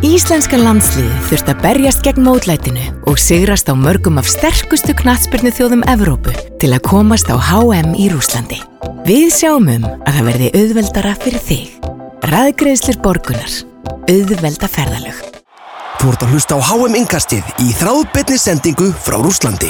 Íslenska landsliði þurft að berjast gegn mótlætinu og sigrast á mörgum af sterkustu knatsbyrnu þjóðum Evrópu til að komast á HM í Rúslandi. Við sjáum um að það verði auðveldara fyrir þig. Ræðgreðslir borgunar. Auðvelda ferðalög. Þú ert að hlusta á HM Inkastið í þráðbyrni sendingu frá Rúslandi.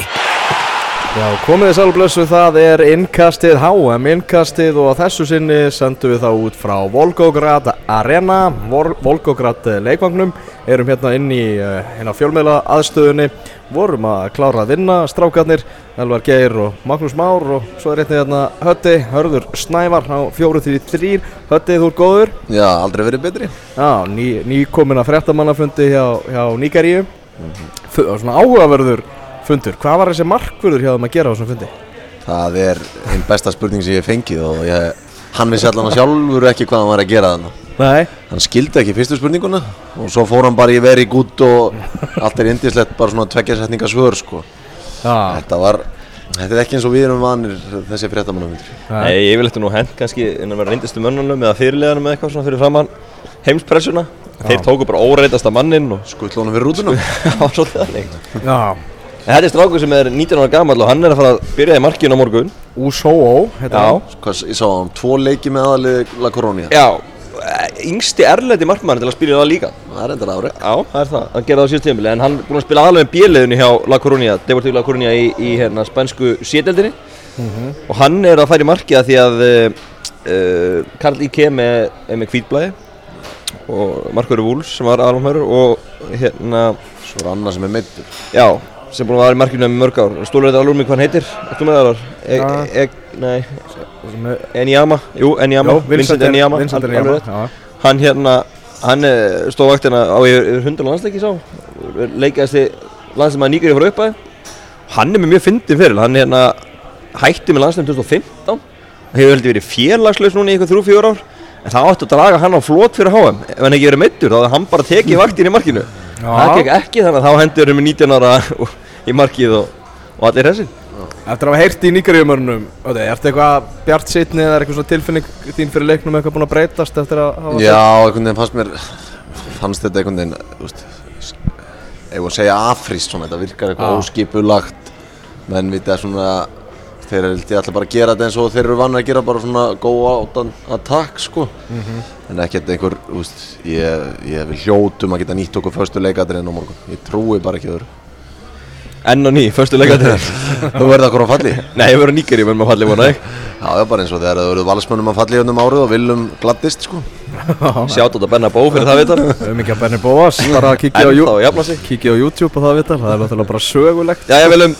Já, komið þið sælblössu, það er innkastið HM innkastið og þessu sinni sendum við þá út frá Volgograd Arena, Vol Volgograd leikvagnum, erum hérna inn í hérna fjölmeila aðstöðunni, vorum að klára að vinna strákarnir, Elvar Geir og Magnús Már og svo er hérna hérna Hötti, Hörður Snævar á fjóru því þrýr, Hötti þú ert góður? Já, aldrei verið betri. Já, ný, ný komin að frettamannafundi hjá, hjá Níkaríu, mm -hmm. svona áhugaverður fundur. Hvað var þessi markvörður hjá þeim að gera á þessum fundi? Það er einn besta spurning sem ég fengið og ég, hann vissi allan að sjálfur ekki hvað hann var að gera þannig. Nei. Hann skildi ekki fyrstu spurninguna og svo fór hann bara í veri gút og allt er indislegt bara svona tveggjarsetningasvör sko. Já. Þetta var, þetta er ekki eins og við erum vanir þessi fréttamannafundur. Nei, ég vil eftir nú hend kannski innan að vera reyndistu mönnunum eða fyrirleganum eða eitthvað svona fyrir framann heimspressuna. Þeir tóku bara óreitasta mannin og Skullónum við rútunum. var svolítið þannig. Já. En þetta er strákur sem er 19 ára gammal og hann er að fara að byrja í markinu á morgun. Úsóó, Já. Hvað, ég sá hann, tvo leiki með aðalið La Coronia. Já, eh, yngsti erlendi markmann til að spila í það líka. Það er endur ári. Já, það er það. Hann gerði það á síðast tímafili en hann er búinn að spila aðalega með bíliðinu hjá La Coruña, Deportivo La Coruña í, í hérna spænsku sételdinni og hann er að færa í markið að því að uh, Karl Ike með, með hvítblæði og Markur Wúls sem var aðalumhörur og hérna, Svo er annað sem er meittur. já, sem búinn að vera í markinu með mörg ár. Stólur þetta alveg um mig hvað hann heitir? Ertu með það alvar? E, Ja. e, nei, Eniyama, jú, Eniyama, Vincent já. Hann hérna, hann eh, stóð vaktina á yfir, yfir 100 landsleiki sá. Leikaðasti landsleikmaður nýgurinn frá upphæði Hann er með mjög fyndin fyrir, hann hérna hætti með landsleikum 2015 Hefur heldur verið félagslaus núna í eitthvað 3-4 ár. En það átti að draga hann á flot fyrir HM Ef hann ekki verið meittur, þá hefði hann bara tekið vaktin í markinu Það gekk ekki þannig að þá hendur með 19 ára í markið og, og allir hessin Eftir að hafa heyrt í nýgarjöfumörnum, ertu eitthvað bjart sittni eða er eitthvað tilfinning þín fyrir leiknum eitthvað búin að breytast eftir að hafa Já, einhvern veginn fannst mér, fannst þetta einhvern veginn, þú veist, ef að segja svona, þetta virkar eitthvað óskipulagt, menn vita svona, þeir ég alltaf bara að gera þetta eins og þeir eru vann að gera bara svona go out and attack, sko, en ekkert einhver, þú veist, ég, ég vil hljótum að geta nýtt okkur förstu leikadrinn á morgun, ég trúi bara ekki öðru. Enn og ný, förstu leikandi Þú verður okkur á falli? Nei, ég verður nýgari, verður maður fallið vona Já, já, bara eins og þegar það verður valsmönnum að falli um árið og viljum gladdist, sko. Sjátt átt að benna bó fyrir það vitar Við höfum ekki að Benny Bóas, bara að kíkja á, YouTube og það vitar, það er náttúrulega bara sögulegt. Jæja, viljum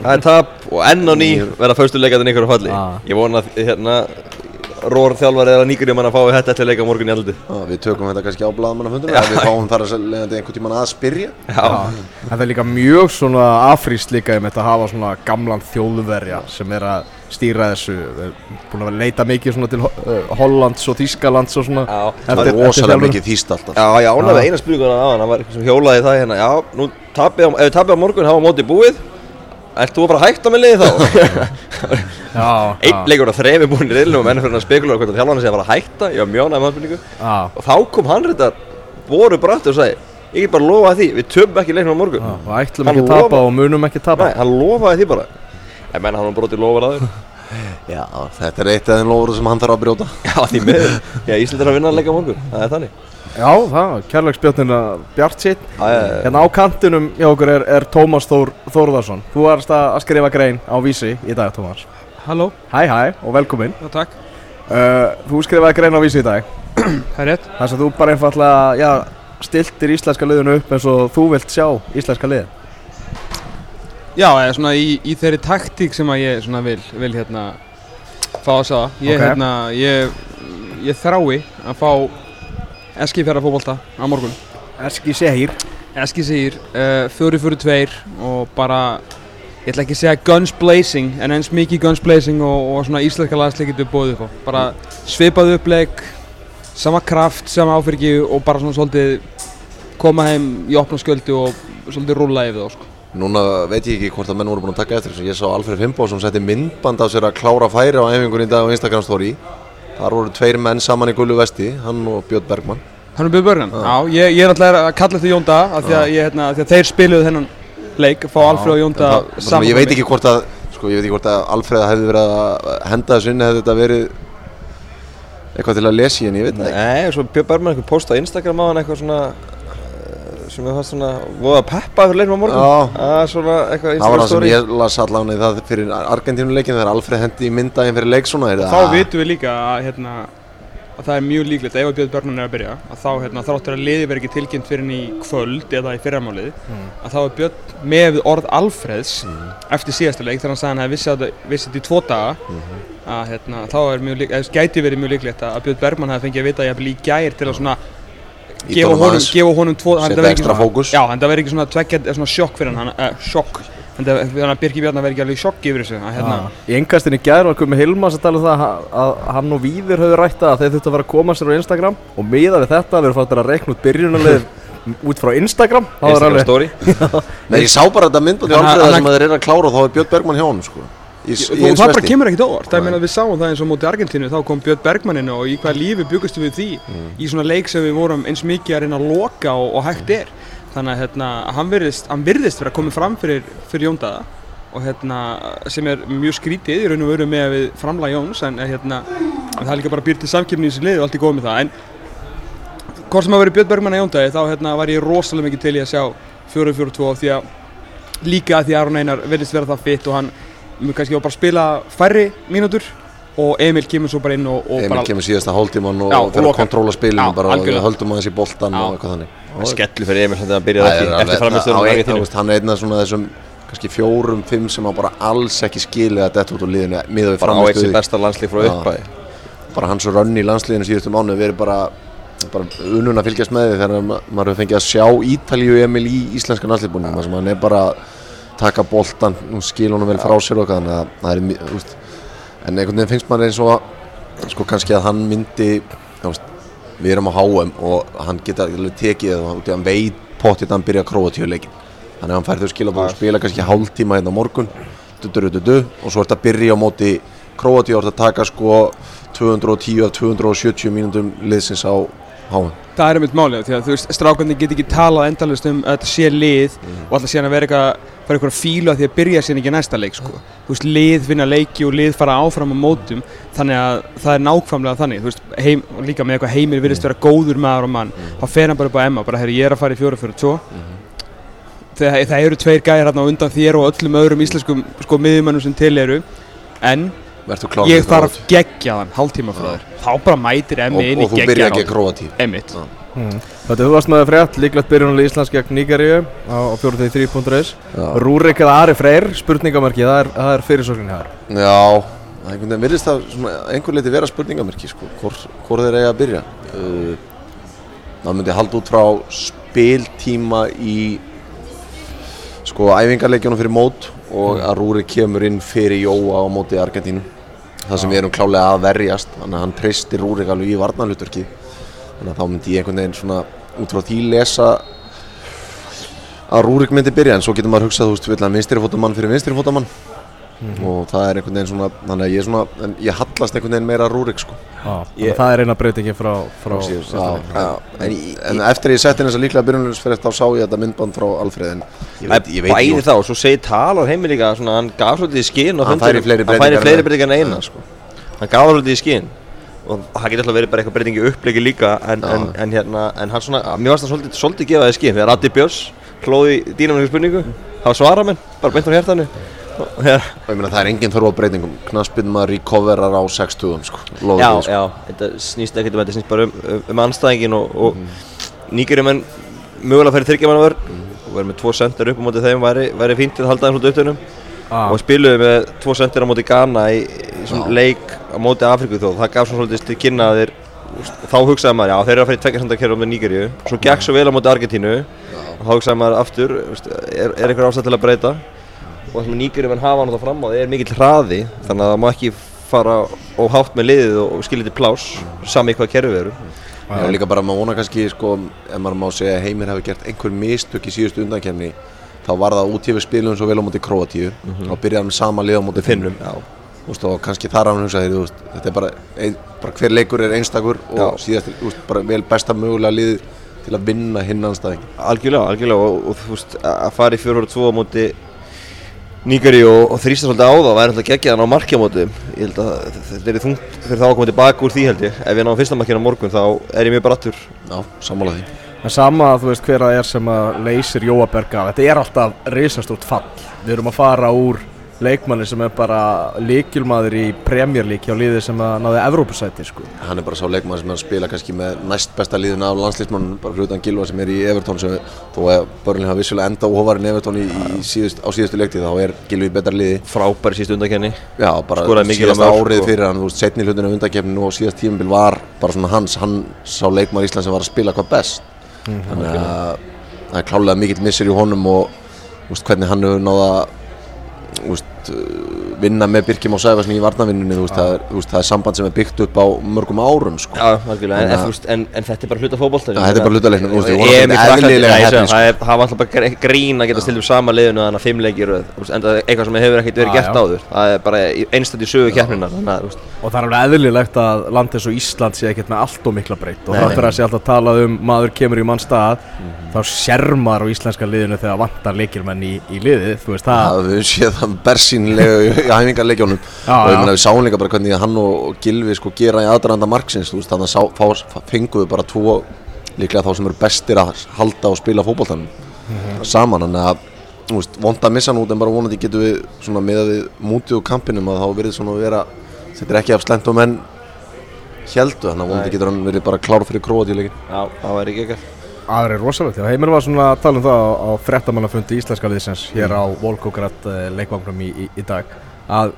Það er tap og enn og ný verða fyrstu leikandinn ykkur á falli Ah. Ég vona að hérna Rór þjálfari eða nýgurinn mann að fái þetta til að leika á morgun í aldrei Já, við tökum þetta kannski á blaðmannafundunum, Já. ef við fáum þar að einhvern tímann að spyrja. Það er líka mjög svona afríst líka um þetta að hafa svona gamlan þjóðverja sem er að stýra þessu Við erum búin að leita mikið svona til uh, Hollands og Þýskalands og svona Já, Það er þjálfun. mikið þýst alltaf. já, já, ána við eina spurninguna á hann Það var eitthvað sem hjólaði í það hérna Já, nú tapið á, ef við tapið á morgun hafa mótið búið Ert þú að fara að hætta með liðið þá? Já, Einn leikur á þremi búin í riðlunum og menn fyrir að spekulera hvort að þjálfarni sé að fara að hætta. Ég var mjög næm aðspurningu já, Og þá kom hann þetta Boru bara aftur og sagði Ég get bara lofaði því, við töfum ekki leiknum á morgun. Já, og ætlum Hann ekki að tapa lofa- og munum ekki að tapa. Nei, hann lofaði því bara. En menn hann var brotið lofar aður Já, þetta er eitt af þeim lofur sem hann þarf að brjóta. Já, því miður. Já, Ísland er að vinna að leika á morgun. Það er þannig Já, það, kærleiksbjörnin að bjart sitt Já, já, já. Hérna á kantinum hjá okkur er, er Tómas Þór Þórðarsson Þú varst að skrifa grein á vísi í dag, Tómas. Halló, Hæ, hæ og velkomin. Já takk, uh, Þú skrifaði grein á vísi í dag. Það er rétt. Þess að þú bara einfallega, já, stiltir íslenska liðinu upp eins og þú vilt sjá íslenska lið Já, eða svona í, í þeirri taktík sem að ég svona vil, vil hérna fá að segja Ég, Ok. hérna, ég, ég þrái að fá Eskifjara fótbolta á morgun Eski Sehir Eski segir uh, 4-4-2 og bara ég ætla ekki að segja guns blazing en eins mikið guns blazing og, og svona íslenska lagsleik getur bóðið upp á bara svipað upplegg sama kraft, sama áfyrki og bara svona svolítið koma heim í opna sköldu og svolítið rúlla yfir þá sko. Núna veit ég ekki hvort að menn voru búin að taka eftir þessu. Ég sá Alfred Fimboðsson setti myndband af sér að klára færi á æfingunni í dag á Instagram story. Þar voru tveir menn saman í gullu vesti, hann og Björn Bergmann. Hann er Björn Börgan? Já, ég, ég er alltaf að kalla þetta Jónda af því að, ég, hérna, af því að þeir spiluðu þennan leik, fá Alfred og Jónda Það- það sem Ég veit ekki hvort að sko, ég veit ekki hvort að Alfreð hefði verið að henda þessu inn hefði þetta verið eitthvað til að lesa í en ég veit ekki Nei, svo Björn Bergman eitthvað posta á Instagram á hann eitthvað svona sem ég fannst svona voða peppa fyrir leiknum á morgun. Ah, svona eitthvað Það var Instagram það sem story ég las allan í það fyrir Argentínuleikin þegar Alfreð hendi í myndaginn fyrir leik svona er Þá vitum við líka að, hérna, að það er mjög líklegt ef að Björn Börgan er að byrja að þá hérna, þráttur að liði verið ekki tilkynnt fyrir henni í kvöld eða í fyrramálið. Að þá er Björn með orð Alfreds eftir síðasta leik hann sagði hann hefði vissi þetta- vissi þetta í tvo daga. Að hérna, þá er mjög líklegt, gefa honum gefa honum tvo, hann- Setja svona- fókus. Já, en það verði ekki svona tveggja, eða svona sjokk fyrir hann, hann uh, sjokk. Þannig að Birki Bjarnar verði ekki alveg sjokk yfir þessu að, hérna, Í engastinu gær var komið Hilmas að tala um það að- að hann og Víðir höfðu rætt að þeir þurftu að fara að koma sér á Instagram og miða við þetta, við erum fættir að reikna út byrjunarlið út frá Instagram Instagram alveg story. Nei, ég sá bara þetta hann- Alfreða hann- sem að þeir eru að klára og þá er Björn Bergman hjá honum sko Í, í og það bara kemur ekkert óvart, það Nei. meina við sáum það eins og móti Argentínu, þá kom Björn Bergman inn og í hvað lífi byggustu við því? Í svona leik sem við vorum eins mikið að reyna að loka og, og hægt er. Þannig að hérna, hann virðist, hann virðist vera komið fram fyrir, fyrir Jóndaða og hérna, sem er mjög skrítið í raun og veru með að við framla Jóns en hérna, það er líka bara býrt til samkipni í þessu lið og allt í góð með það. En hvort sem að vera Björn Bergman að Jóndaði þá hérna, var ég rosalega mikið til í að sjá 4-4-2 því að líka að því að Aron Einar virðist vera það fitt og hann kannski á bara að spila færri mínútur og Emil kemur svo bara inn og, og Emil bara kemur síðasta hóltíman og og fyrir að kontróla spilinu Já, bara og við höldum aðeins í boltan og eitthvað þannig. Skellu fyrir Emil þannig að hann Það ekki er eftir veist, Hann er einn af svona þessum kannski fjórum, fimm sem að bara alls ekki skilja að detta út úr liðinu miða við bara á eitt sem besta landslík frá Já. uppæði bara hans rönn í landsliðinu síðustu mánu verið bara, bara unun að fylgjast með því þegar ma maður hefur fengið að sjá Ítalíu Emil í íslenska landsliðbúnum hann að taka boltan og skil honum vel frá sér og þannig að það er, veist, en einhvern veginn finnst maður eins og að sko kannski að hann myndi veist, við erum á HM og hann geta tekið það að hann veit pottið að hann byrja að króa tíuleikin þannig að hann fær þau skilabóð og spila kannski hálftíma hérna á morgun du, du, du, og svo ert að byrja á móti Króatíu og ert að taka sko 210 af 270 mínútum liðsins á HM það er einmitt málið því að þú veist, strákarnir get ekki talað endalist um að þetta sé lið og alltaf síðan að vera eitthvað fara eitthvað fílu að því að byrja síðan ekki næsta leik sko. þú veist, lið vinna leiki og lið fara áfram á mótum þannig að það er nákvæmlega þannig. Þú veist, heim, líka með eitthvað heimir virðist vera góður maður og mann þá fer hann bara upp á Emma, bara herri, ég er að fara í 4-4-2 það, það eru tveir gæjar hérna undan þér og öllum öðrum íslenskum sko, miðjumönnum sem til eru. En ég þarf Króatíu. geggjaðan hálftíma frá þér. Þá bara mætir Emmi inn í og Einmitt. Þetta varst með frétt, líklegt byrjunarlið Íslands gegn Nígeríu á, á 43.is Já. Rúrik eða Ari Freyr, spurningamarki, það er, það er fyrirsóknin hér. Já, það er einhvern veginn virðist það einhver leiti vera spurningamerki sko, hvor, hvor þeir eiga að byrja. Uh, Það myndi halda út frá spiltíma í sko æfingarleikjónum fyrir mót og að Rúri kemur inn fyrir Jóa á móti Argentínu. Það sem við erum klálega að verjast þannig að hann treystir Rúri alveg í varnarluturki þannig að þá myndi ég einhvern veginn svona út frá því lesa að Rúrik myndi byrja en svo getur maður hugsað, þú veist, vil að vinstri fótamann fyrir vinstri fótamann og það er einhvern veginn svona þannig að ég er svona, en ég hallast einhvern veginn meira að Rúrik sko. Ég... Það er eina breytingi frá, frá síðust, síðasta já, leik. já, en, en eftir ég setti þess að líklega byrjunarfyrir þá sá ég þetta myndband frá Alfreð en ég veit, ég veit bæði þá, svo segir Talar heimi líka svona, hann gaf svolítið í skinn fleiri hann færi fleiri en- breytingar en eina sko. hann gaf svolítið í skinn og það getur alltaf verið bara eitthvað breytingi uppleiki líka en, en, en hérna, en hann svona, mér varst það svolítið, svolítið gefa það í skinn þegar Addi Björns hlóði dýnamenninu spurningu þá svara menn, bara beint á hjartanu og og ég meina það er engin þörf á breytingum knaspinn maður recoverar á 60 sko, lofa já, sko. já, þetta snýst ekkert um þetta snýst bara um, um, um anstæðingin og, og mm -hmm. mögulega fyrir þryggjamanna vörn og verið með tvo sendir upp á móti þeim væri, væri fínt til að halda þeim svona döttunum Ah. og spiluðu með tvo sendir á móti Ghana í, í svona leik á móti Afriku þó það gaf svona svolítið til kynna að þeir úst, þá hugsaði maður, já þeir eru að fara í tvekja sendarkerfi með Nígeríu svo gekk svo vel á móti Argentínu og þá hugsaði maður aftur er, er einhver ástæð til að breyta? Og það sem Nígeríu menn hafa hann þá fram á það er mikill hraði þannig að það má ekki fara og hátt með liðið og, og skilja til plás sami hvað kerfið eru. Já, líka bara maður vona kannski sko, ef maður má segja að Heimir hafi gert einhver mistök í síðustu undankefni þá var það út yfir spilum svo vel á móti Króatíu og byrjaði hann með sama lið á móti Finnum. já. Þú veist, og kannski þar hann hugsaði þú veist, þetta er bara ein, bara hver leikur er einstakur og Já. síðast, bara vel besta mögulega liðið til að vinna hinn anstæðing Algjörlega, algjörlega og, og þú veist að að fara í 4-2 á móti Nígari og, og þrýsta svolítið á það væri alltaf geggjaðan á markjamóti ég held að þetta er þungt fyrir þá að koma tilbaka úr því held ég ef við náum fyrsta markina á morgun þá er ég mjög brattur Já, sammála því En sama, þú veist, hver það er sem að leysir Jóaberg af. Þetta er alltaf risastórt fall. Við erum að fara úr leikmanni sem er bara líkilmaður í premjörlík hjá liði sem að náði Evrópusæti, sko. Hann er bara sá leikmann sem er að spila kannski með næst besta liðin af landslýsmannum bara fyrir utan Gilva sem er í Evertón sem þó að Börlin hafa vissulega enda óhofarinn í Evertón í, í síðust, á síðustu leiktið þá er Gilvi í betra liði. Frábær síst undakenni Já, bara mörk árið og- fyrir hann, þú veist, setni hlutinu undakefninu og síðast tímabil var bara svona hans, hann sá leikmann Ísland sem var að spila hvað best. Þannig að það veist, uh, vinna með Birkjum og Sæfarsni í varnavinnunni þú veist, það er, þú veist, það er samband sem er byggt upp á mörgum árum sko. Já, algjörlega, en, en, en, en þetta er bara hluta fótbolta Já, þetta er bara hluta leiknum, er segi, það er- það var alltaf bara gr- grín að geta stilt upp sama liðinu þannig að fimm leikir röð, þú veist, en það er eitthvað sem hefur ekkert verið gert áður. Það er bara einstaklega í sögu veist, Og það er alveg eðlilegt að land eins og Ísland sé ekkert með allt og mikla breytt. Og fyrir að sé alltaf talað um maður kemur í mann stað Mhm. þá sérmar á íslenska liðinu þegar vantar leikilmenn í, í liðið bersýnilega í, hæfingarleikjónum og ég já. meina við sáum líka bara hvernig hann og Gilvi sko gera í aðdraðanda marksins. Þú veist þannig að sá- fá- fengu við bara tvo líklega þá sem eru bestir að halda og spila fótboltanum saman. Þannig að þú veist, vond að missa hann út en bara vonandi getum við svona með við mútið og kampinum að þá verið svona að vera þetta er ekki af slent og menn heldu þannig að vonandi getur hann verið bara klár fyrir króatíuleikin já, það væri ekki ekkert aðra er rosalegt. Já, heimir var svona að tala um það á, á frettamannafundi íslenska liðsins hér á Volkograd uh, leikvangnum í, í, í dag að,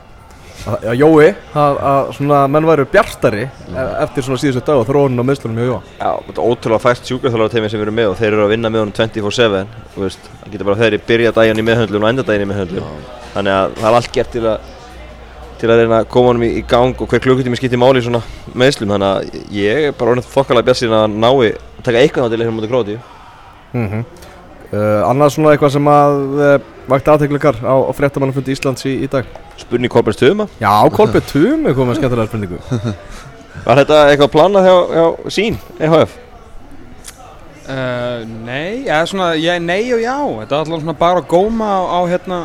að, að Jói að, að svona menn væru bjartari e- eftir svona síðustu dag og þróunin á meðslunum hjá Jóa. Já, þetta ótrúlega fært sjúkraþjálfara teimi sem erum með og þeir eru að vinna með honum 24-7 þú veist, það getur bara þeir byrja daginn í meðhöndlun og enda daginn í meðhöndlun. Þannig að það er allt gert til að til að reyna að koma honum í, í gang og hver klukkutími skiptir máli í svona meðslum þannig að ég er bara orðin þokkalega bjart síðan að nái að taka eitthvað þá til leiknum mútið gróti mm -hmm. uh, annað svona eitthvað sem að uh, vakti aðteklikar á, á frettamannafundi Íslands í, í dag? Spurning Kolbjörns Tuma. Já, Kolbjörn Tum er komið skemmtilega spurningu. Var þetta eitthvað planað hjá, hjá sín, EHF? Uh, nei, eða svona, ég, nei og já. Þetta er alltaf svona bara að góma á, á hérna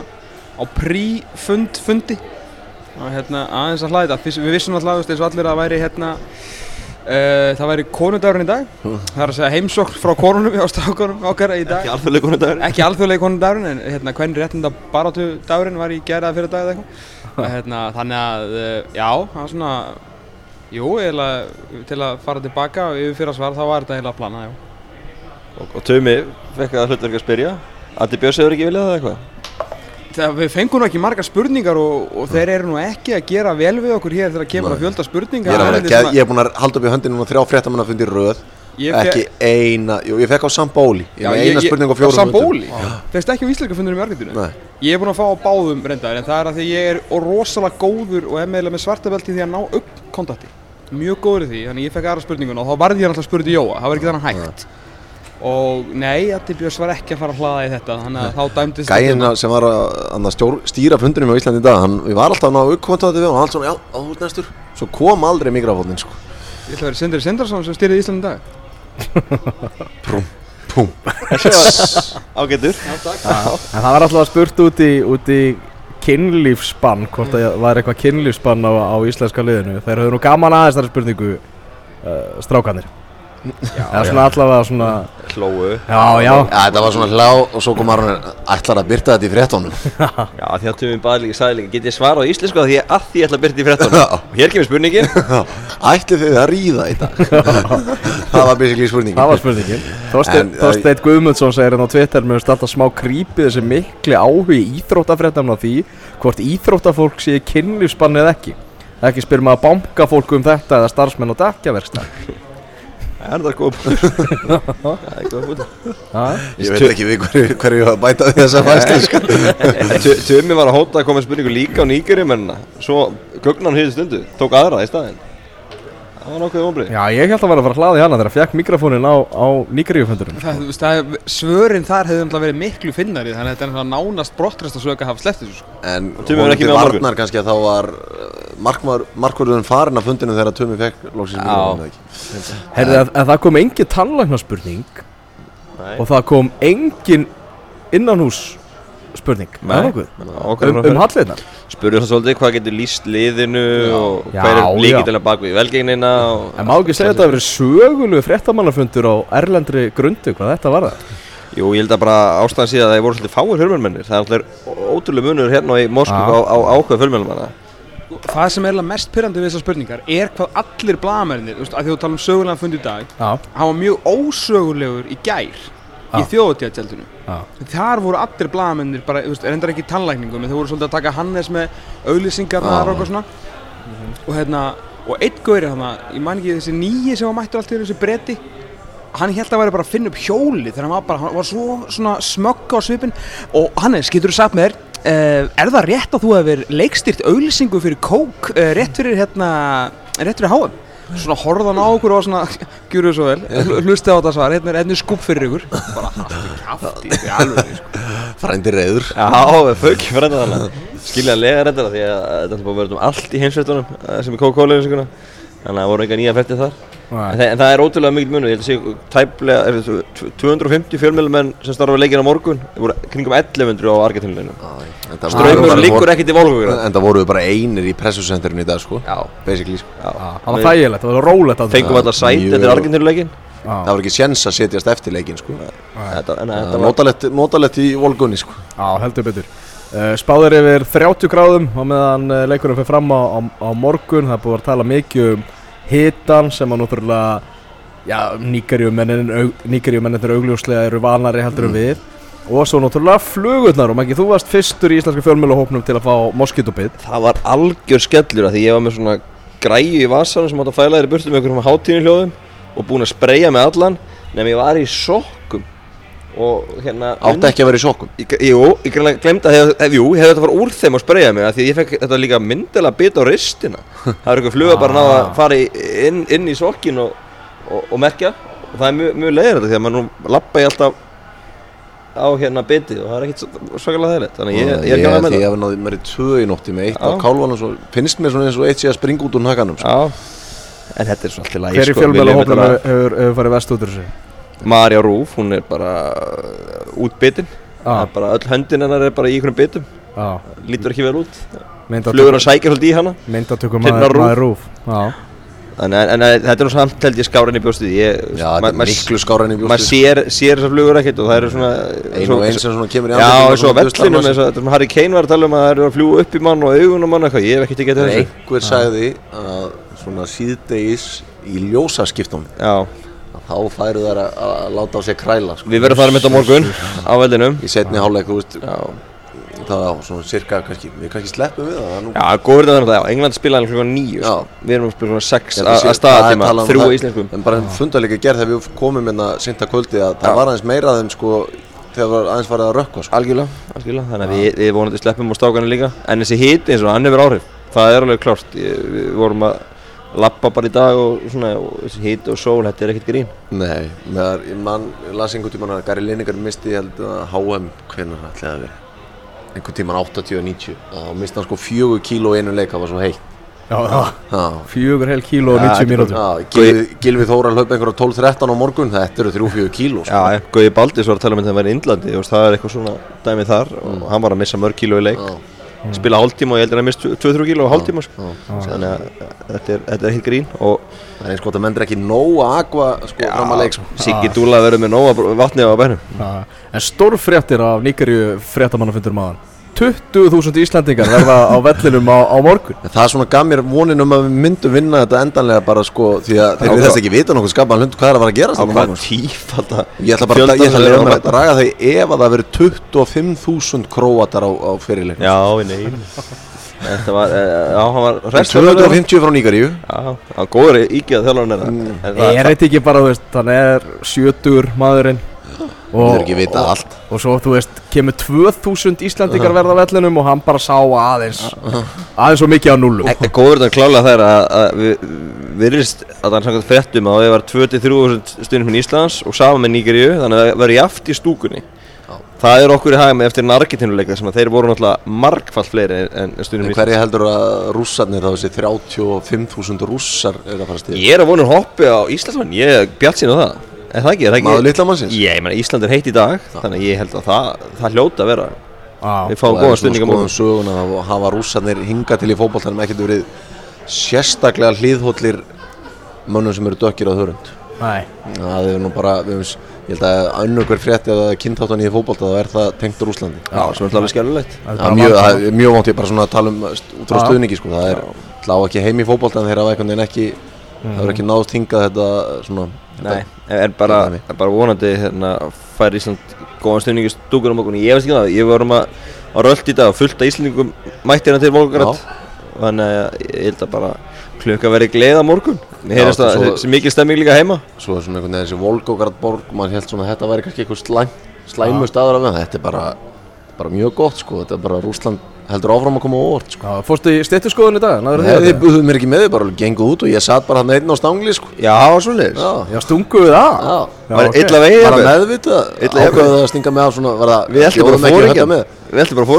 á prí-fund fundi og hérna aðeins að hlæða Við vissum alltaf eins og allir að væri hérna uh, það væri konudagurinn í dag. Það er að segja heimsókn frá konunum hjá strákunum okkar í dag. Ekki alþjóðlega konudagurinn. En hérna hvernig réttinda baráttu dagurinn var í geraða fyrir dag eða eitthvað. Hérna, Þannig að uh, já, það var svona Jú, eiginlega til að fara tilbaka og yfir fyrir að svara þá var þetta eiginlega að plana, já. Og, og Tumi fekk að hlutverk að spyrja. Andi Björns hefur ekki viljað það eitthvað? Þegar við fengum nú ekki margar spurningar og, og þeir eru nú ekki að gera vel við okkur hér þegar kemur að fjölda ég spurningar er, að Erlendir geð- sem ég er búin að halda upp í höndinu núna þrjá fréttamanna fundir röð. Ég ekki eina, jú, ég fekk á Sambóli ég með eina spurning á fjórum Sambóli? Fegst ekki á íslenska fundur í Argentínu? Ég er búinn að fá á báðum reyndar en það er að því ég er og rosalega góður og er meðlega með svartabelti því að ná upp kontakti. Mjög góður því, þannig ég fekk aðra spurningun og þá varði ég alltaf að spurði Jóa, það var ekki þannig hægt Og nei, Addi Björns var ekki að fara að hlaða í þetta þannig að þá dæmdist Gæinn sem var að, að stjór, stýra fundinum á Íslandi í dag hann, við var alltaf að ná uppkontati við hann og allt svona, já, á, þú ert næstur. Svo kom aldrei mikrofónin sko. Ég ætla að vera Sindri Sindrason sem styrði Íslandi í dag. Púm. Ágættur En það var alltaf spurt út í, út í kynlífsbann, hvort það var eitthvað kynlífsbann á, á íslenska liðinu. Þeir höfðu nú gaman aðeins þar spurningu uh, strákanir. Eða svona allavega svona, Hlóu já, já, Já, þetta var svona hlá og svo kom Aron ætlar að byrta þetta í fréttónum Já, því að Tumi baði líka sagði líka Get ég svara á íslensku að því að því ég ætla að byrja í fréttunum? Og hér kemur spurningin. Ætli þið að ríða í dag? Það var basically spurningin. Það var spurningin. Þorsteinn Guðmundsson segir hérna á Twitter með alltaf smá creepy þessi mikli áhugi íþróttafréttamna á því hvort íþróttafólk sé í kynlífsbann eða ekki. Ekki spyr maður að banka fólk um þetta eða starfsmenn og dekkjaverkstað. Er það góð búin Það er góð búin Ég veit ekki við hverju, hverju ég var að bæta við þessa fæslu sko. Tumi var að hóta að koma spurningu líka á nýgeri menn svo gögnan hér stundu tók aðra í staðinn það var nokkuð ombrið Já, ég held að vera að fara að hlaða í hana þegar að fekk mikrofónin á, á Níkaríufundurinn Það, þú veist, það, er- svörin þar hefði umlað verið miklu finnari þannig að þetta er svona nánast brottrest að sög að hafa sleppt þessu sko. En Tumi verður ekki vonandi varnar kannski að þá var uh, markvörðurinn farin af fundinu þegar Tumi fekk loksins Já. mikrofónið ekki. Herði að, að það kom engin tannlæknarspurning Nei. og það kom engin innanhús spurning. Nei. Það um, um hallirnar Spurðu það svolítið hvað getur líst liðinu og Já, hvað er líkitilega bak við velgegnina og En má ekki segja að þetta að verið sögulegu fréttamannafundur á erlendri grundu hvað þetta var það? Jú, ég held að bara ástæðan síðan að það voru svolítið fáir fjölmjölmennir Það er alltaf ótrúlega munur hérna í Moskvu Já. á, á ákveð fjölmjölmanna Það sem er mest pyrrandi við þessar spurningar er hvað allir blagamennir, að því þú tala um sögulegan fund í dag hann var mjög ósögulegur í gær í já, þar voru allir blagamennir bara, þú veist, reyndar ekki tannlækningum en þau voru svolítið að taka Hannes með auðlýsingarnar og eitthvað svona. Og hérna, og einn gauri hann ég man ekki þessi nýji sem var mættur allt einu, þessi bretti hann held að væri bara að finna upp hjóli þegar hann var bara, hann var svo svona smögg á svipin og Hannes, getur þú sagt með þér uh, er það rétt að þú hefur leikstýrt auðlýsingu fyrir kók uh, rétt fyrir hérna, rétt fyrir HM svona horfðan á okkur og var svona gjur svo vel, hl- hlustið á þetta svar hérna er einnig skúp fyrir ykkur. Bara haldi krafti í alveg sko. Frændi reyður Já, fyrir þetta þannig Skiljanlega er þetta því að þetta er búin að vera um allt í heimsveitunum eh, sem er Coca-Cola Þannig að það voru enga nýja fréttir þar En en það er ótrúlega mikil munur, ég held að er þetta 250 fjölmjölumenn sem starfa leikinn á morgun, kringum 1100 á Argentínuleginu. Ströymur liggur ekkert í volgóður. En það voru bara einir í pressusenterinu í dag sko. Já, Basically sko. Já. það var þægilegt, það var rólegt Fengum sæti Mjög- eftir Argentínuleikin. Það var ekki séns að setjast eftir leikin sko. Þetta, en Það þetta var var notalegt, notalegt í volgunni sko. Já, heldur betur. Uh, Spáður yfir 30 gráðum á meðan uh, leikurinn fyrir fram á, á, á morgun. Það er búið að tala mikið um hitan sem að náttúrulega nýgarjumennir augljóslega eru vanari heldur en við. Og svo náttúrulega flugurnar og Maggi, þú varst fyrstur í íslenska fjölmjölahópnum til að fá moskítobið það var algjör skellur að því ég var með svona græju í vasanum sem átt að fæla þér í burtu með einhverjum hátíðinu hljóðum og búinn að spreyja með allan. Nefnum ég var í sokkum og hérna Átti ekki að vera í sokkum? Ég, jú, ég glemta að hef, hef, jú, ég hefði þetta fara úr þeim og spreyja mig af því að ég fekk þetta líka myndilega bit á ristina. Það er eitthvað fluga bara að ná að fara í, inn, inn í sokkin og, og, og merkja. Og það er mjög, mjög leiðir þetta því að maður nú lappa ég alltaf á hérna bitið og það er ekkert svo- svakalega þægilegt þannig að ég, ég er gæmlega með Ég það. hef náði mér í tvö í nótti með eitt á kálvanum svo finnst mér svona eins og eitt sé að springa út úr nakanum sko. Já, en þetta er svo allt í lagi Hver í sko, fjölmjölahópnum Viljum hefur, hefur, hefur farið vest út úr þessu? Marja Rúf, hún er bara uh, er bara öll höndin hennar er bara í einhvernum bitum. Já, lítur ekki vel út. Flugur að sækja svolítið í hana. Myndatökum maður, Rúf. Já, en, en, en þetta er nú samt held ég skáran í Já, er miklu skára enn í maður bjóstu sér, sér þessar flugur ekkert og það eru svona Einu og einn sem svona kemur í Já, andlitið og eins og svona á duslar vellinum eins og þetta sem Harry Kane var að tala um að það eru að fljúa upp í mann og augunum mann eitthvað, ég hef ekkert ekki að þessu. Einhver sagði að svona síðdegis í ljósaskiptunum Já, þá færu þær að, að láta á sig kræla sko. við verðum þar að mynda morgun á vellinum. Í setni hálfleik, þú veist Já, það á svona cirka, kannski, við kannski sleppum við það, það nú já góður þetta þannig að England spilaði klukkan nýju Já. Við erum að spila klukkan sex að staðatíma, það um þrjú það- í íslenskum. En bara fundarleika gerð þegar við komum inn að synda kvöldi að það var aðeins meira þeim sko þegar var aðeins farið að rökkva sko. Algjörlega, algjörlega, þannig að við, við vonandi sleppum á stákanu líka. En þessi hit eins og hann hefur áhrif Það er alveg klárt, við vorum að lappa bara í dag og svona hit og sól, þetta er ekkert grín. Nei, meðar, ég man, ég las einhvern tímann að Gary Lineker misti ég held að HM hvernig það ætlaði að vera? Einhvern tímann 80-90 þá misti hann sko fjögur kíló í einu leik það var svo heitt. Já, já. Já, Fjögur heil kíló og Já, 90 þetta er mínútur. Já, Gilvi, Gilvi Þóra hlaup einhverja 12-13 á morgun þetta eru 3-4 kíló sko. Já, Gauði Baldis var að tala um þetta að vera í Indlandi það er eitthvað svona dæmið þar og hann var að missa mörg kíló í leik Já. spila hálftíma og ég heldur að hann mist 2-3 kíló á hálftíma sko. Já. þannig að þetta er, þetta er hitt grín og Það er eins gott að menn er ekki nóg að aqua sko, fram að leik sko. Siggi Dúla verður með nóga vatni á bænum En stórfréttir af Níkarju fréttamannafundur maður 20.000 Íslandingar verða á vellinum á, á morgun Það er svona gaf mér vonin um að við myndum vinna þetta endanlega bara sko því að þeir hvað? ekki vita nokkuð skapaðan hund hvað er að fara að gerast á þarna á hvað sko. tífalda Ég ætla bara, ég ætla að leyfa mér að draga þau ef að það verið 25.000 króatar á, á fyrirleik Já, nei Þetta var, eh, já, hann var hressur 250 frá Níkaríu Já, hann góður þjálfarinn er Mm. það En það- Er þetta ekki bara, hann er sjötur maðurinn Þú og, og, og svo, þú veist, kemur 2000 Íslandingar verða á vellinum og hann bara sá aðeins aðeins svo mikið á nullu En Góður klálega það er að, að við, virðist að það er samkvæmt fréttum að það var 23.000 stundum í Íslands og saman með Nígeríu þannig að það verður jaft í stúkunni. Það er okkur í hagum eftir en Argentínuleika sem að þeir voru náttúrulega margfall fleiri en, stundum í Íslands. hverja heldur að rússarnir þá þessi 35.000 rússar er að fara stíð? Ég er að vona hoppi á Íslandsmann, ég er bjart sín á það Er það ekki? Er það ekki? Maður litla mannsins? Ég, ég meina Ísland er heitt í dag þannig að ég held að það, það hljóta að vera Já, Við fáum góða stundinga Skoðum múlum söguna þá hafa rússarnir hingað til í fótboltanum ekkert verið sérstaklega hlýðhóllir mönnum sem eru dökkir á þörund. Nei, Það er nú bara, við ég held að önnur hver frétti að það er kynntáttan í fótbolta þá er það tengt Rússlandi. Já, sem er alveg skjálulegt það er Það er mjög, vandamál. það er mjög vant ég bara svona að tala um st- út frá Já. stuðningi sko, það er slá ekki heim í en veginn ekki, það er ekki náðst hingað þetta svona, Nei, er bara, er bara vonandi hérna, fær Ísland góðan stundingi stúkur á morgun. Ég veist ekki það, ég vorum að, að rölt í dag og fullt af Íslandingum mætti hérna til Volgograd. Þannig að ég held að bara klukka verið gleð á morgun. Mér heyrðist að svo- þessi mikil stemming líka heima. Svo er svona einhvern veginn þessi Volgograd borg, maður held svona að þetta væri kannski eitthvað slæm, slæmu staður af það, þetta er bara, bara mjög gott sko, þetta er bara Rússland heldur áfram að koma á óvart sko. Fórstu í styrtuskoðun í dag? Nei, þið buðuðu mér ekki með þið, bara genguð út og ég satt bara hann einn á stangli sko. Já, það var svolítið Já, Já, stungu við það? já. Var ok. illa vegið Bara jafnvel? meðvitað, ákveðið að stinga með á svona, var það, Við ætlum bara að með? Við ætlum bara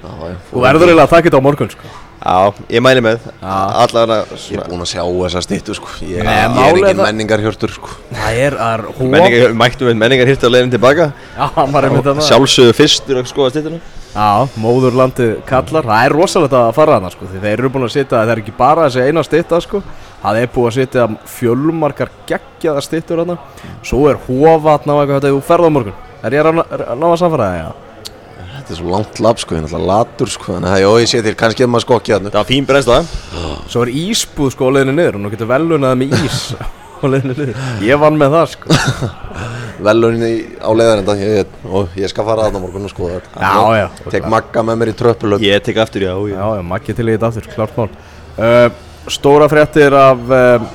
já, Þú verður eiginlega að taka þetta á morgun, sko. Já, ég mæli með Allavega Ég er búinn að sjá þessa stýttu sko, ég, Nei, ég er er engin það- menningarhjörtur sko. Það er, það er hóp. menningar, Mættum við menningar hirti á leiðin tilbaka Já, hann var einmitt að það. Sjálfsögðu fyrstur að skoða stýttuna Já, móðurlandið kallar. Það er rosalegt að fara þarna, sko. Því þeir eru búin að sitja, það er ekki bara þessi eina stytta, sko. Það er búið að sitja fjölmarkar geggjaða styttur þarna. Svo er hófatna og eitthvað þetta, þú ferð á morgun. Er ég að ná- er- að samfara það, já? Þetta er svo langt lapp sko, ég er náttúrulega latur sko, þannig að já, ég sé til, kannski ef maður skokki þarna. Það var fín brennsla Svo er ísbúð, sko, á leiðinu niður og nú getur velunað með ís á leiðinu niður. Ég vann með það, sko. Veluninni á leiðarenda, ég, og ég skal fara þarna á morgun og skoða þetta. Já, já. Tek magga með mér í tröppulöp. Ég tek aftur, já, já. Já, já, makki til í þetta aftur, klart mál uh, Stóra fréttir af uh,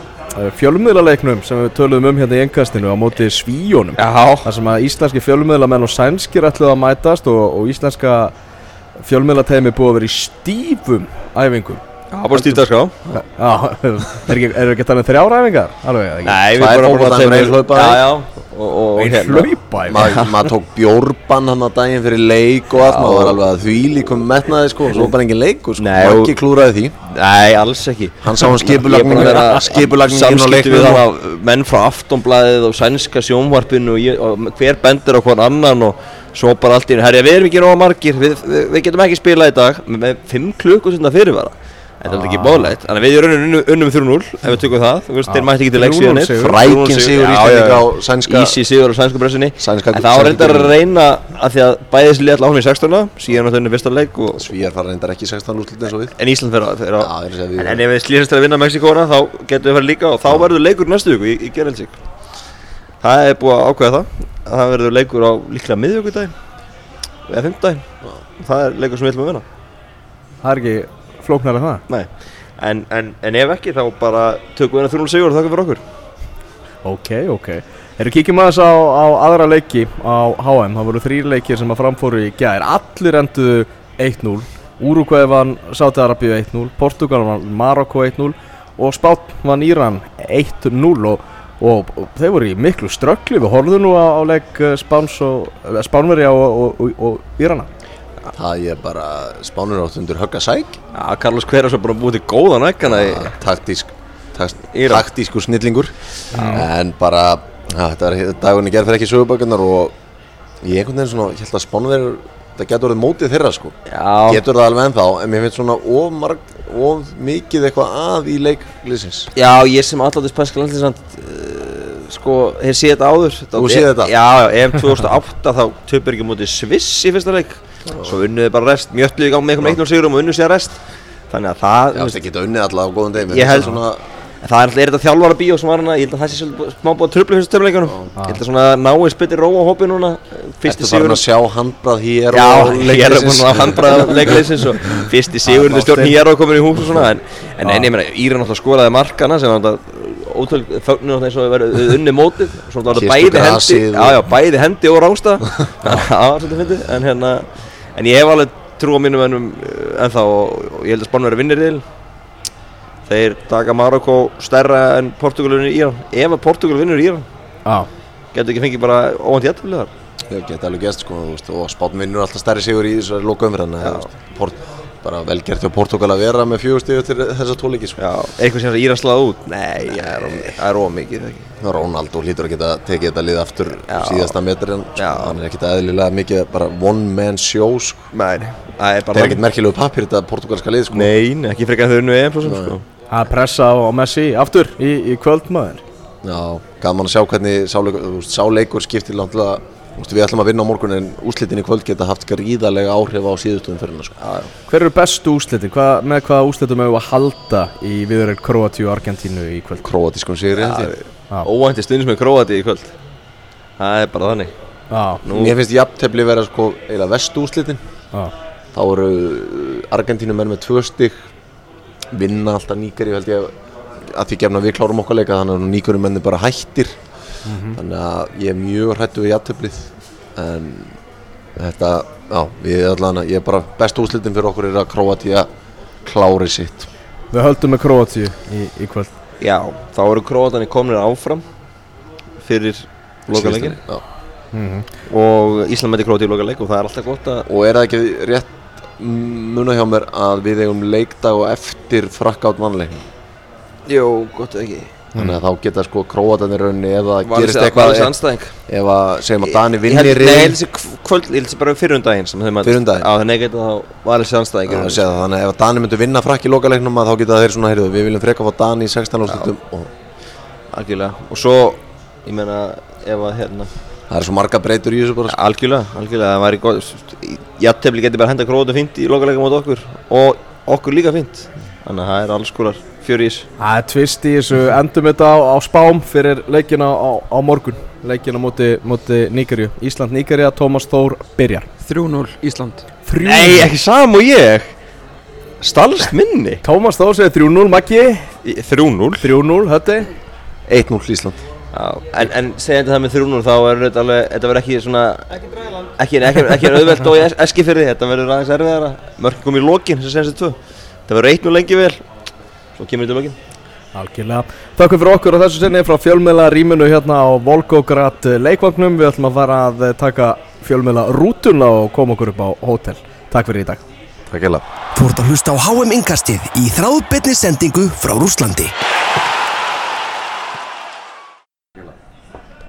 fjölmiðlaleiknum sem við töluðum um hérna í engkastinu á móti svíjónum Já, þar sem að íslenski fjölmiðlamenn og sænskir ætluðu að mætast og, og íslenska fjölmiðlateimi búið að vera í stífum æfingum það var stíft að ská Já, er ekki, er ekki talað um þrjár æfingar? Alveg, ekki? Nei, við Tvær bara að fótboltaæfingar, Og, og hérna? Maður ma tók bjórbann hann að daginn fyrir leik og allt, maður var alveg að því líkum metnaði sko, svo bara engin leikur sko, Nei, og- Maggi klúraði því. Nei, alls ekki Hann sá hann búin að skipulagningin Samskipti við leiknum. það menn frá Aftonblæðið og sænska sjónvarpinu og, ég, og hver bendur á hvern annan og svo bara allt í henni, herri við erum ekki nóga margir, við, við, við getum ekki spilað í dag með, með 5 klukkustundar fyrirvara Þetta er ekki bóðlegt, þannig að við erum unnum, unnum 3-0 ef við tökum það, þú veist, þeir mætti ekki til leiks 3-0 síðan neitt. sigur. 3-0 Frækinn sigur Íslendinga. Á sænska- Ísi sigur á Sænska- En það var reyndar að reyna að því að bæði þessi liðall áhrum í 16 síðan var þau fyrsta leik og, Svíjar fara reyndar ekki 16 úrslit eins og við. en Ísland fer að, að er að við- en, ef við slýsast að vinna Mexikóna þá getum við farið líka og þá verður leikur næstu viku í, Geraldsík það er búið að ákveða það það það Það flóknar en það? Nei. En, en, en ef ekki þá bara tökum við hérna 3-0 sigur og þakka fyrir okkur. Ok, ok. Erum kíkjum aðeins á, á aðra leiki á HM Það voru þrýr leikir sem að framfóru í gær. Allir enduðu 1-0 Úrugvæði vann Sáti-Arabíu 1-0 Portugal vann Marokko 1-0 Og Spát vann Íran 1-0 og, og, og þeir voru í miklu ströggli. Við horfðum nú á, á leik eh, eh, Spánverja og, og, og, og Írana Það er bara spánur átt undir högga sæk. Já, Carlos Queiroz er bara búið til góðan ekkana Taktísk, takt, Íra. taktísku snillingur. En bara, ja, þetta er dagunni gerð fyrir ekki sögubökunar og ég einhvern veginn svona, ég held að spánverður, það getur orðið mótið þeirra sko. Já, Getur það alveg ennþá, en mér finnst svona of, marg, of mikið eitthvað að í leikliðsins. já ég sem allátti spænska landsinsand uh, sko, þeir sé þetta áður. Þetta Þú séð þetta? Já, já, ef 2008 þá töpur ekki mútið Sviss í fyrsta leik. Svo unnuði bara rest, mjötluði í gang með einhverjum 1-0 sigurum og unnuði sér rest. Þannig að það, Já, það geta unnið alltaf á góðum degi. mér Ég held- svona, En það er alltaf, er þetta þjálfara bíó sem var hana, ég held að það sé svolítið smá búið að tröfla fyrstu töfleikunum Ég held að svona náið spytir róa hópi núna, fyrsti Ertu farin sigur að sjá handbrað hér Já, ég er búin að handbraða leikleysins og fyrsti sigur er stjórn hér á komin í hús og svona En, en enn, ég meina, Íran náttúrulega skoraði markana sem var ótöl, fögnu náttúrulega eins og verið unni mótið. Svona var þetta bæði hendi, já, já, bæði hendi og Það fyndið, en hérna En ég hef alveg trú á mínum ennum ennþá og, og ég held að Spánn verið vinnir til þeir taka Marokko stærra en Portugal vinnur Íran. Ef að Portugal vinnur Íran Já, getur ekki fengið bara óvænt jættiflið þar? Það geta alveg gæst sko, og spátn vinnur alltaf stærri sigur í þessari lokaumræðan Port, bara velgert hjá Portugal að vera með fjögustíðu til þessa tóleiki sko. Já, eitthvað sem Íran slaða út Nei, það er það ómikið það ekki Ronaldo hlýtur að geta tekið þetta lið aftur Já. síðasta metrin sko. Já. hann er ekkert eðlilega mikið bara one man show sko. Nei, það er það bara er ekkert merkilegu pappir þetta portugalska lið sko. Nei, nei, ekki frekar þau nú sko það pressa á, Messi aftur í, í kvöld maður Já, gaman að sjá hvernig sáleikur, sáleikur skiptir langt við ætlum að vinna á morgun en úslitin í kvöld geta haft gríðarlega áhrif á síðustöðum fyrir hennar sko. Hver eru bestu úslitin? Hvað, með hvaða úslitum hefur að halda í viðurinn Kroatíu og Argentínu í kvöld? Króatískum sigri ég. Óvænti stundis með Króati í kvöld. Það er bara þannig. Já, Nú, Mér finnst jafntefli vera sko eiginlega vestu úslitin já, þá eru Argentínu menn með tvö stygg vinna alltaf ég að því gefna við klárum okkar leika þannig að nýgari menn er bara hættir þannig að ég er mjög hrættu við jafnteflið en þetta, já, við allan ég er bara bestu úslitin fyrir okkur er að Króatía klári sitt. Við höldum með Kroatíu í, í kvöld. Já, þá eru Króatanir komnir áfram Fyrir lokaleikin Já. Og Ísland mæti Króati í lokaleik Og það er alltaf gott að og er það ekki rétt muna hjá mér að við eigum leikdag og eftir frakkátt mannleiknum? Jó, gott ekki þannig að þá geta sko króatanir það Var gerist eitthvað að segjum að Dani vinnir Nei, ég þessi kvöld Ég held þessi bara fyrir um daginn sem þeim Fyrir um daginn? Já, þannig geta þá var þessi anstæðing þannig að ef Dani myndi vinna frakk í lokaleiknum að þá geta þeir svona, heyrðu, við viljum freka fá Dani í 16 árslutum og Algjörlega. Og svo, ég meina, ef að hérna það er svo marga breytur í þessu bara sko. Algjörlega, algjörlega, það væri gott Jafntefli geti bara henda Króati fínt í lokaleika Þannig að það er alls konar fjör í þessu. Það er tvist í þessu. Endum þetta á, á spám fyrir leikina á, á morgun. Leikina móti, móti Níkarju Ísland-Níkarja, Tómas Þór byrjar. 3-0 Ísland. Þrjú Nei, ekki sam og ég. Stalst minni. Tómas Þór segir 3-0, Maggi. Í- 3-0 3-0, hötti. 1-0 Ísland. Já, en, en segjandi það með 3-0 þá er þetta alveg, þetta verður ekki svona Ekki dræðland Ekki, ekki, ekki auðvelt og es- eski fyrir því, þetta verður aðeins erfiðara. Mörk kom í lokin, sem senst tvö Þetta verður 1-0 lengi vel Svo kemur þetta lokin Algjörlega. Þakku fyrir okkur á þessu sinni frá fjölmiðla rýminu hérna á Volgograd leikvagnum. Við ætlum að fara að taka fjölmiðla rútuna og koma okkur upp á hótel. Takk fyrir í dag. Takk hella Þú ert að hlusta á HM Inkastið í þráðbyrni sendingu frá Rúslandi.